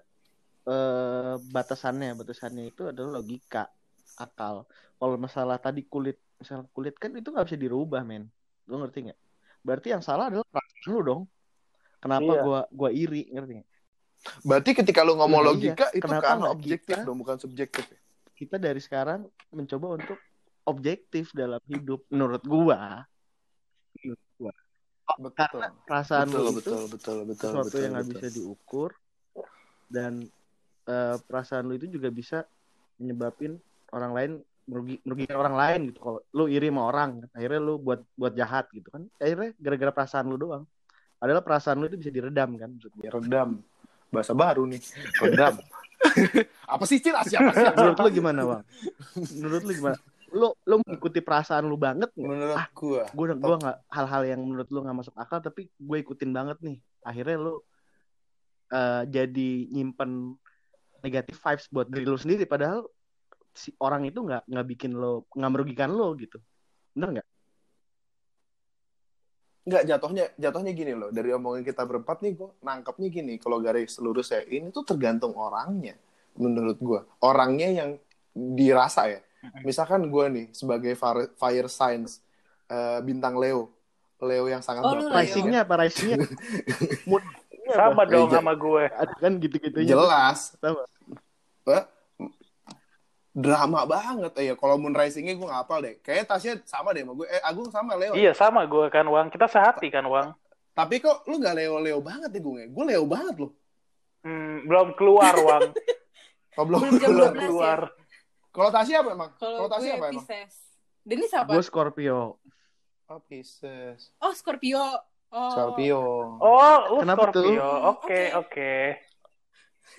eh, batasannya, batasannya itu adalah logika, akal. Kalau masalah tadi kulit, misalnya kulit kan itu nggak bisa dirubah, men. Lu ngerti nggak? Berarti yang salah adalah perasaan lu dong. Kenapa Iya. gua gua iri, ngerti nggak? berarti ketika lu ngomong Iya, logika itu kenapa karena objektif kita- dong, bukan subjektif. ya? Kita dari sekarang mencoba untuk objektif dalam hidup menurut gua. Menurut gua. Betul. Karena perasaan Betul, lu itu betul, betul, betul, sesuatu betul, yang nggak betul. bisa diukur dan eh, perasaan lu itu juga bisa menyebabin orang lain merugi merugikan orang lain gitu kalau lu iri sama orang akhirnya lu buat buat jahat gitu kan akhirnya gara-gara perasaan lu doang adalah perasaan lu itu bisa diredam kan maksud gue. Redam. Bahasa baru nih. Redam. Apa sih Cin? Ah, Siapa siapa? menurut lu gimana bang menurut lu gimana lu lu mengikuti perasaan lu banget nggak Menurut Ah, gua. gue gua nggak hal-hal yang menurut lu nggak masuk akal tapi gue ikutin banget nih akhirnya lu eh, jadi nyimpen negatif vibes buat diri lu sendiri padahal si orang itu nggak nggak bikin lo nggak merugikan lo gitu bener nggak Enggak, jatuhnya jatuhnya gini loh. Dari omongan kita berempat nih, gue nangkepnya gini. Kalau garis lurus ya, ini tuh tergantung orangnya. Menurut gue. Orangnya yang dirasa ya. Misalkan gue nih, sebagai fire, fire signs, eh, bintang Leo. Leo yang sangat Oh, risingnya apa risingnya apa? Sama dong Iya. sama gue. Kan gitu-gitu Jelas. Sama. Drama banget ya. Kalau Moon Rising-nya gue nggak hafal deh. Kayaknya Tasya sama deh sama gue. Eh, Agung sama Leo. Iya sama gue kan Wang. Kita sehati kan Wang. Tapi kok lu nggak Leo-Leo banget ya gue? Gue Leo banget loh. Hmm, belum keluar Wang. Oh, belum Belum jam keluar. 12 ya? keluar. Kalau Tasya apa emang? Kalau Tasya gue apa emang? Pisces. Denis apa? Gue Scorpio. Oh, Pisces. Oh, Scorpio. Oh. Scorpio. Oh, lu Kenapa tuh? Scorpio. Oke, Oke. oke. Gue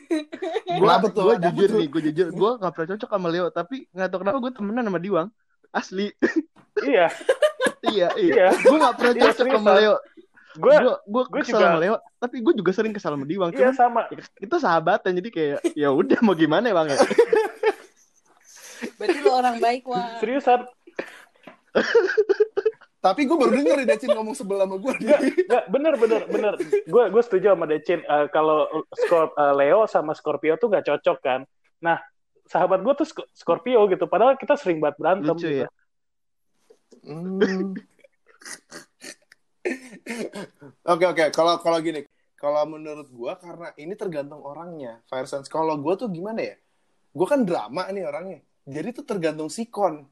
Tuh? gue Ada apa jujur nih, gue jujur, gue gak pernah cocok sama Leo, tapi nggak tahu kenapa gue temenan sama Diwang. Asli. Iya, iya, iya. Iya. Gue gak pernah Iya, cocok sama. Leo. gue Gue gue juga- sama Leo, tapi gue juga sering kesal sama Diwang. iya sama. ya, kita sahabatan jadi kayak ya udah mau gimana ya bang ya. Berarti lu orang baik, wah. Seriusan. Tapi gue baru denger nih Dacin ngomong sebelah sama gue. Nggak, bener, bener, bener. Gue gue setuju sama Decin. Eh, kalau Scor- eh, Leo sama Scorpio tuh gak cocok kan. Nah, sahabat gue tuh Sc- Scorpio gitu. Padahal kita sering banget berantem. Lucu gitu. ya. Hmm. Oke oke, kalau kalau gini, kalau menurut gua karena ini tergantung orangnya. Fire Sense kalau gua tuh gimana ya? Gua kan drama nih orangnya. Jadi tuh tergantung sikon.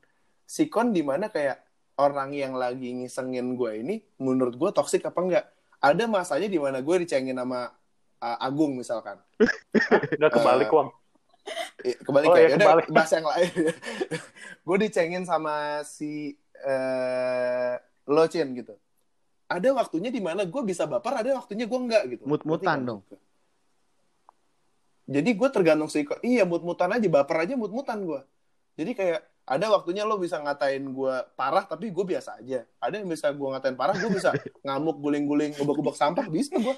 Sikon di mana kayak orang yang lagi ngisengin gua ini menurut gua toksik apa enggak? Ada masanya di mana gue dicengin sama uh, Agung misalkan. Nggak kebalik, Eh, Wang. Eh, kebalik Oh, ya, Yaudah, kebalik. bahas yang lain. gue dicengin sama si eh lo Cin gitu. Ada waktunya di mana gue bisa baper, ada waktunya gue enggak gitu. Mut-mutan dong. gue? Jadi gue tergantung sih. Iya, mut-mutan aja, baper aja mut-mutan gue. Jadi kayak ada waktunya lo bisa ngatain gue parah, tapi gue biasa aja. Ada yang bisa gue ngatain parah, gue bisa ngamuk, guling-guling, ngubek-ngubek sampah, bisa gue.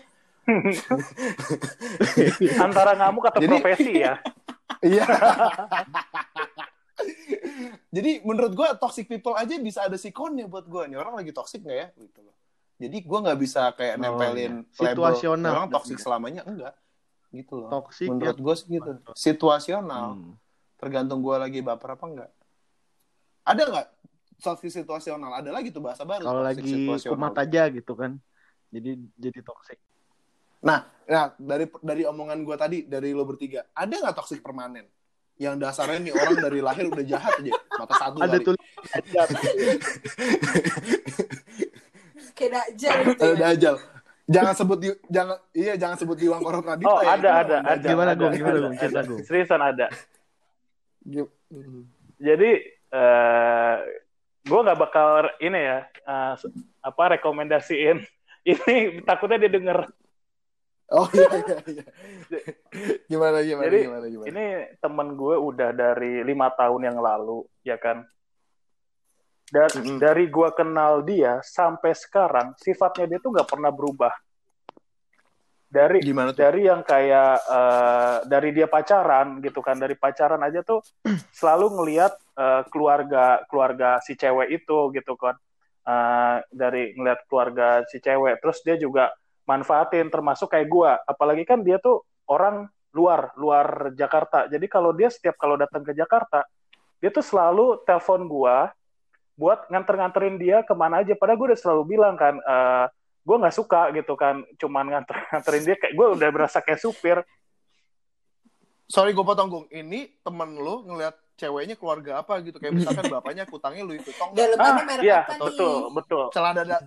Antara ngamuk atau Jadi- profesi ya. Iya. Jadi menurut gue toxic people aja bisa ada sikonnya buat gue. Nih orang lagi toxic nggak ya? Gitu loh. Jadi gue nggak bisa kayak Oh, nempelin iya. Situasional. Orang toxic selamanya enggak. Gitu loh. Toxic menurut ya. gue sih gitu. Situasional. Hmm. Tergantung gue lagi baper apa enggak. Ada nggak toxic situasional? Ada lagi tuh bahasa baru. Kalau lagi situasional. kumat aja gitu kan. Jadi jadi toxic. Nah, nah dari dari omongan gue tadi dari lo bertiga, ada nggak toxic permanen? Yang dasarnya nih orang dari lahir udah jahat aja, mata satu Ada kali. tulisan Kayak dajal gitu Ada ya. dajal. Jangan sebut di, jangan iya jangan sebut di Wang Korot Radita Oh, ya. ada, ada, ada. Gimana, Gung? Gimana, Gung? Cerita. Gung. Seriusan ada. Jadi eh gue nggak bakal ini ya eh, apa rekomendasiin ini takutnya dia denger Oh iya iya iya. Gimana gimana Jadi, gimana gimana. ini temen gue udah dari lima tahun yang lalu ya kan dan Mm-mm. dari gue kenal dia sampai sekarang sifatnya dia tuh nggak pernah berubah dari Gimana tuh? dari yang kayak eh, dari dia pacaran gitu kan dari pacaran aja tuh selalu ngelihat eh, keluarga keluarga si cewek itu gitu kan. Eh, dari ngelihat keluarga si cewek. Terus dia juga manfaatin termasuk kayak gua. Apalagi kan dia tuh orang luar luar Jakarta. Jadi kalau dia setiap kalau datang ke Jakarta dia tuh selalu telepon gua buat nganter-nganterin dia ke mana aja. Padahal gue udah selalu bilang kan eh gue nggak suka gitu kan cuman nganter-nganterin dia. Kayak gue udah berasa kayak supir. Sorry gue potong Gung. Ini temen lu ngeliat ceweknya keluarga apa gitu. Kayak misalkan bapaknya kutangnya Louis Vuitton. Dalamannya ah merek iya apa nih? betul betul Celana da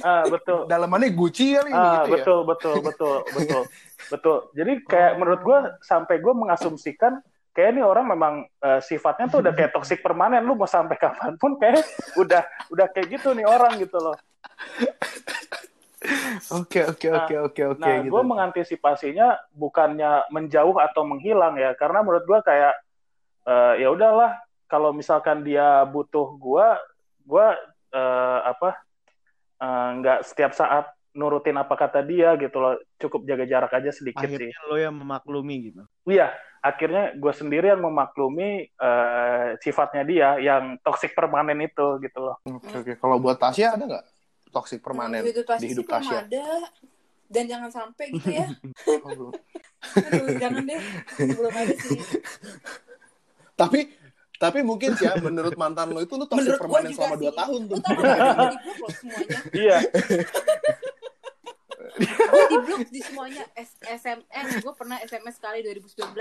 ah betul dalamannya Gucci kali Ah, gitu ya. betul, betul, betul, betul, betul. Jadi kayak menurut gue sampai gue mengasumsikan kayak ini orang memang eh, sifatnya tuh udah kayak toksik permanen. Lu mau sampai kapan pun kayak udah udah kayak gitu nih orang gitu loh. Oke oke oke oke oke Nah, gitu. gue mengantisipasinya bukannya menjauh atau menghilang ya, karena menurut gue kayak eh, ya udahlah kalau misalkan dia butuh gue, gue eh, apa eh, nggak setiap saat nurutin apa kata dia gitu loh, cukup jaga jarak aja sedikit sih. akhirnya lo yang memaklumi gitu. Iya, akhirnya gue sendiri yang memaklumi eh, sifatnya dia yang toksik permanen itu gitu loh. Oke oke. Kalau buat Tasya ada nggak toxic permanen Hmm, itu pasti di hidup sih Tasya? ada. Dan jangan sampai gitu ya. Oh, belum. Aduh, jangan deh. Belum ada sih. Tapi tapi mungkin sih ya menurut mantan lo itu lu toxic Menurut permanen selama sih. 2 tahun tuh. Lu tau gue di blok loh semuanya. Iya, Gue di blok di semuanya. S- SMS. Gue pernah SMS sekali 2019.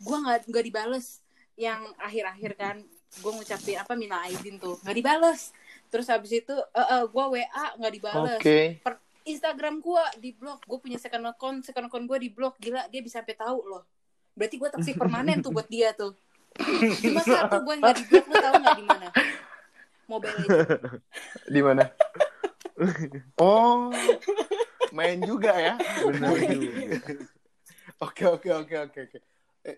Gue nggak nggak dibales. Yang akhir-akhir kan. Gue ngucapin apa minta izin tuh. Nggak dibales. Terus habis itu eh eh, gue WA nggak dibales. Oke. Per- Instagram gue di blok. Gue punya second account. Second account gue di blok. Gila dia bisa sampai tahu loh. Berarti gue toxic permanen tuh buat dia tuh. Cuma satu gue nggak di blok. Lu tahu nggak di mana? Mobile Legends. Di mana? Oh, main juga ya. Juga. Oke oke oke oke oke. Eh,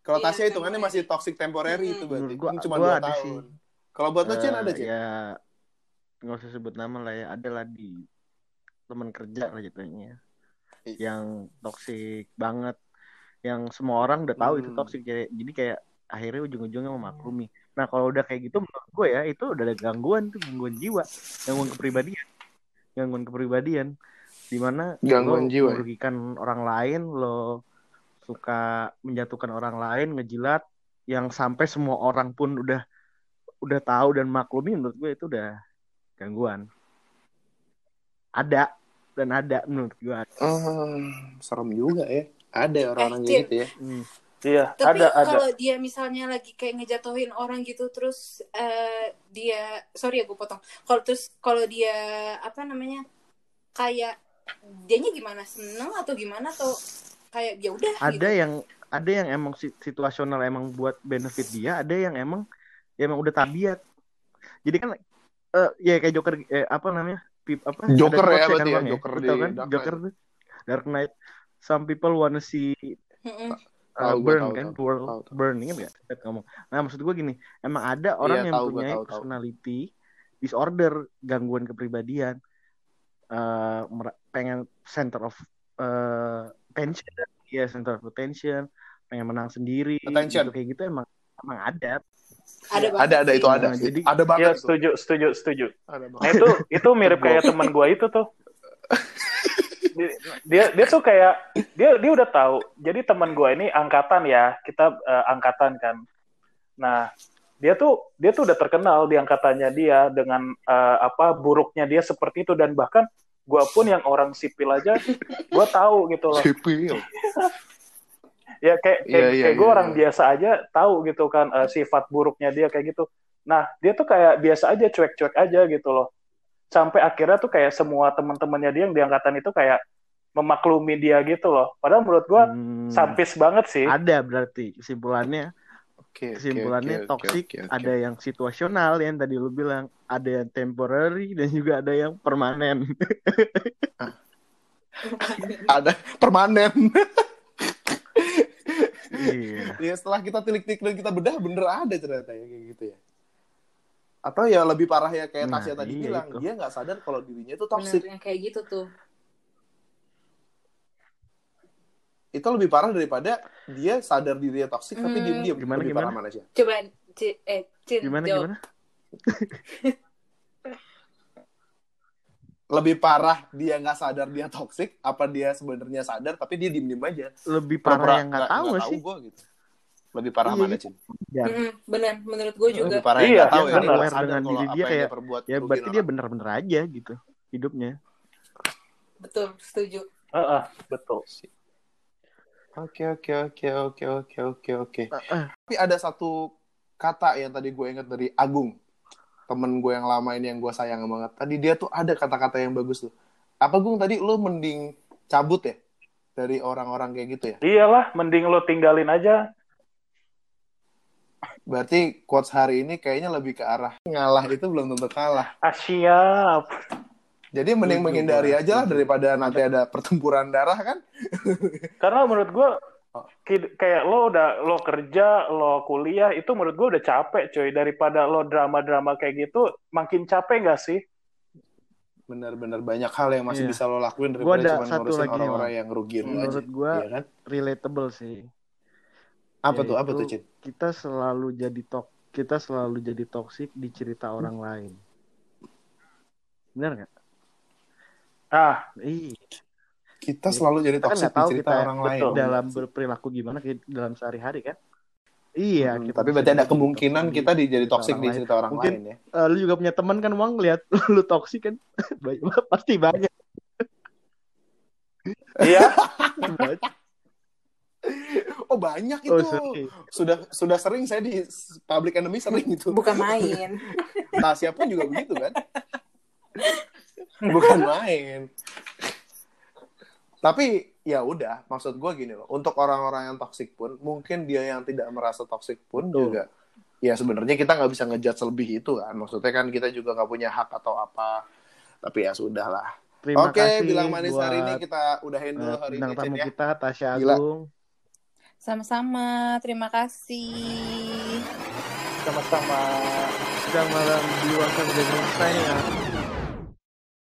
Kalau Iya, Tasya hitungannya temporary. masih toxic temporary itu berarti. Gua- cuma gua dua ada tahun. sih. Kalau buat lo Cin Eh, ada Cin? Ya nggak usah sebut nama lah ya. Ada lah di teman kerja lah jatuhnya. Ih. Yang toksik banget. Yang semua orang udah tahu itu Hmm. toksik. Jadi jadi kayak akhirnya ujung-ujungnya memaklumi. Nah kalau udah kayak gitu menurut gue ya itu udah ada gangguan tuh gangguan jiwa, gangguan kepribadian, gangguan kepribadian. Di mana Gangguan lo jiwa ya? merugikan orang lain, lo suka menjatuhkan orang lain, ngejilat, yang sampai semua orang pun udah udah tahu dan maklumi menurut gue itu udah gangguan. Ada dan ada menurut gue. Hmm, serem juga ya. Ada orang-orang Eh, gitu ya. Hmm. Iya, Tapi ada ada. kalau dia misalnya lagi kayak ngejatuhin orang gitu terus eh, dia sorry ya gue potong. Kalau terus kalau dia apa namanya kayak dianya gimana seneng atau gimana atau kayak ya udah Ada gitu. yang ada yang emang si- situasional emang buat benefit dia, ada yang emang ya emang udah tabiat. Jadi kan eh ya kayak Joker eh, apa namanya? Pip, apa? Joker ya, berarti ya, Joker di kan? Dark Joker tuh Dark Knight. Some people wanna see Mm-mm. Uh, Tahu, burn tahu, kan, tahu, world tahu, tahu. burn? Kita ngomong. Nah maksud gue gini, emang ada orang Iya, yang tahu, punya tahu, tahu. personality disorder, gangguan kepribadian, eh mer- pengen center of eh, attention, ya center of attention, pengen menang sendiri, Attention. gitu, kayak gitu emang emang ada. Ada banget Ada ada itu ada. Nah, jadi- ada banget. Iya, itu. setuju, setuju, setuju. Ada banget. Nah itu itu mirip kayak teman gua itu tuh. Dia dia tuh kayak dia dia udah tahu. Jadi teman gua ini angkatan ya, kita eh, angkatan kan. Nah dia tuh dia tuh udah terkenal di angkatannya dia dengan eh, apa buruknya dia seperti itu dan bahkan gua pun yang orang sipil aja gua tahu gitu loh. Sipil. ya kayak kayak, Iya, iya, kayak gue iya, orang iya. biasa aja tahu gitu kan eh, sifat buruknya dia kayak gitu nah dia tuh kayak biasa aja cuek-cuek aja gitu loh sampai akhirnya tuh kayak semua teman-temannya dia yang di angkatan itu kayak memaklumi dia gitu loh padahal menurut gue Hmm, sampis banget sih ada berarti kesimpulannya Oke, oke, kesimpulannya oke, oke, toxic oke, oke. ada yang situasional yang tadi lu bilang ada yang temporary dan juga ada yang permanen ada permanen. iya ya setelah kita tilik-tilik dan kita bedah bener ada ternyata ya kayak gitu ya. Atau ya lebih parah ya kayak Nah, Tasya tadi iya bilang, itu. dia nggak sadar kalau dirinya itu Bener, toxic. yang kayak gitu tuh. Itu lebih parah daripada dia sadar dirinya toxic tapi Hmm. diem-diem. Gimana, lebih gimana? parah mana sih? Coba eh Cin gimana jawab. gimana Lebih parah dia nggak sadar dia toxic, apa dia sebenarnya sadar tapi dia diem-diem aja. lebih parah yang nggak tahu nggak sih gua gitu. Lebih parah Iya, mana. Cin? ya bener menurut gue juga. Lebih parah yang Iya, tahu ya. dia aware sadar dengan kalau diri apa dia yang kayak, perbuat ya berarti dia bener-bener aja gitu hidupnya Betul, setuju. Heeh, betul Oke oke oke oke oke oke oke. Ah, ah. Tapi ada satu kata yang tadi gue ingat dari Agung, temen gue yang lama ini yang gue sayang banget. Tadi dia tuh ada kata-kata yang bagus tuh. Apa Gung tadi lu mending cabut ya dari orang-orang kayak gitu ya? iyalah mending lo tinggalin aja Berarti quotes hari ini kayaknya lebih ke arah ngalah itu belum tentu kalah. ah siap Jadi mending menghindari aja lah daripada nanti ada pertempuran darah kan? karena menurut gue Oh. kayak lo udah lo kerja lo kuliah itu menurut gue udah capek coy daripada lo drama-drama kayak gitu makin capek gak sih Bener-bener banyak hal yang masih Iya. bisa lo lakuin Gua daripada ada cuma satu ngurusin lagi, orang-orang yang lo aja. menurut gua Iya kan? relatable sih Apa tuh? Apa Yaitu tuh, Cin? kita selalu jadi tok kita selalu jadi toksik di cerita orang lain benar nggak ah iya Kita selalu jadi Kita kan cerita kita orang lain. betul. dalam berperilaku gimana kayak dalam sehari-hari kan iya Hmm, kita tapi berarti ada kemungkinan toksik kita di, jadi cerita toxic orang di lain. cerita orang Mungkin- lain ya. Eh, lu juga punya teman kan uang lihat lu toksik kan banyak pasti banyak iya Oh banyak itu. oh sorry. Sudah sudah sering saya di public enemy sering itu. Bukan main. Tasya pun juga begitu kan. Bukan main. Tapi ya udah, maksud gue gini loh. Untuk orang-orang yang toxic pun, mungkin dia yang tidak merasa toxic pun Betul. juga ya sebenarnya kita nggak bisa ngejudge lebih itu kan maksudnya kan kita juga nggak punya hak atau apa tapi ya sudah lah Terima oke kasih bilang manis hari ini kita udahin dulu eh, hari ini tamu ya kita Tasya Gila. Agung. Sama-sama, terima kasih. Sama-sama. Sedang malam di Wangsa Media Signing out.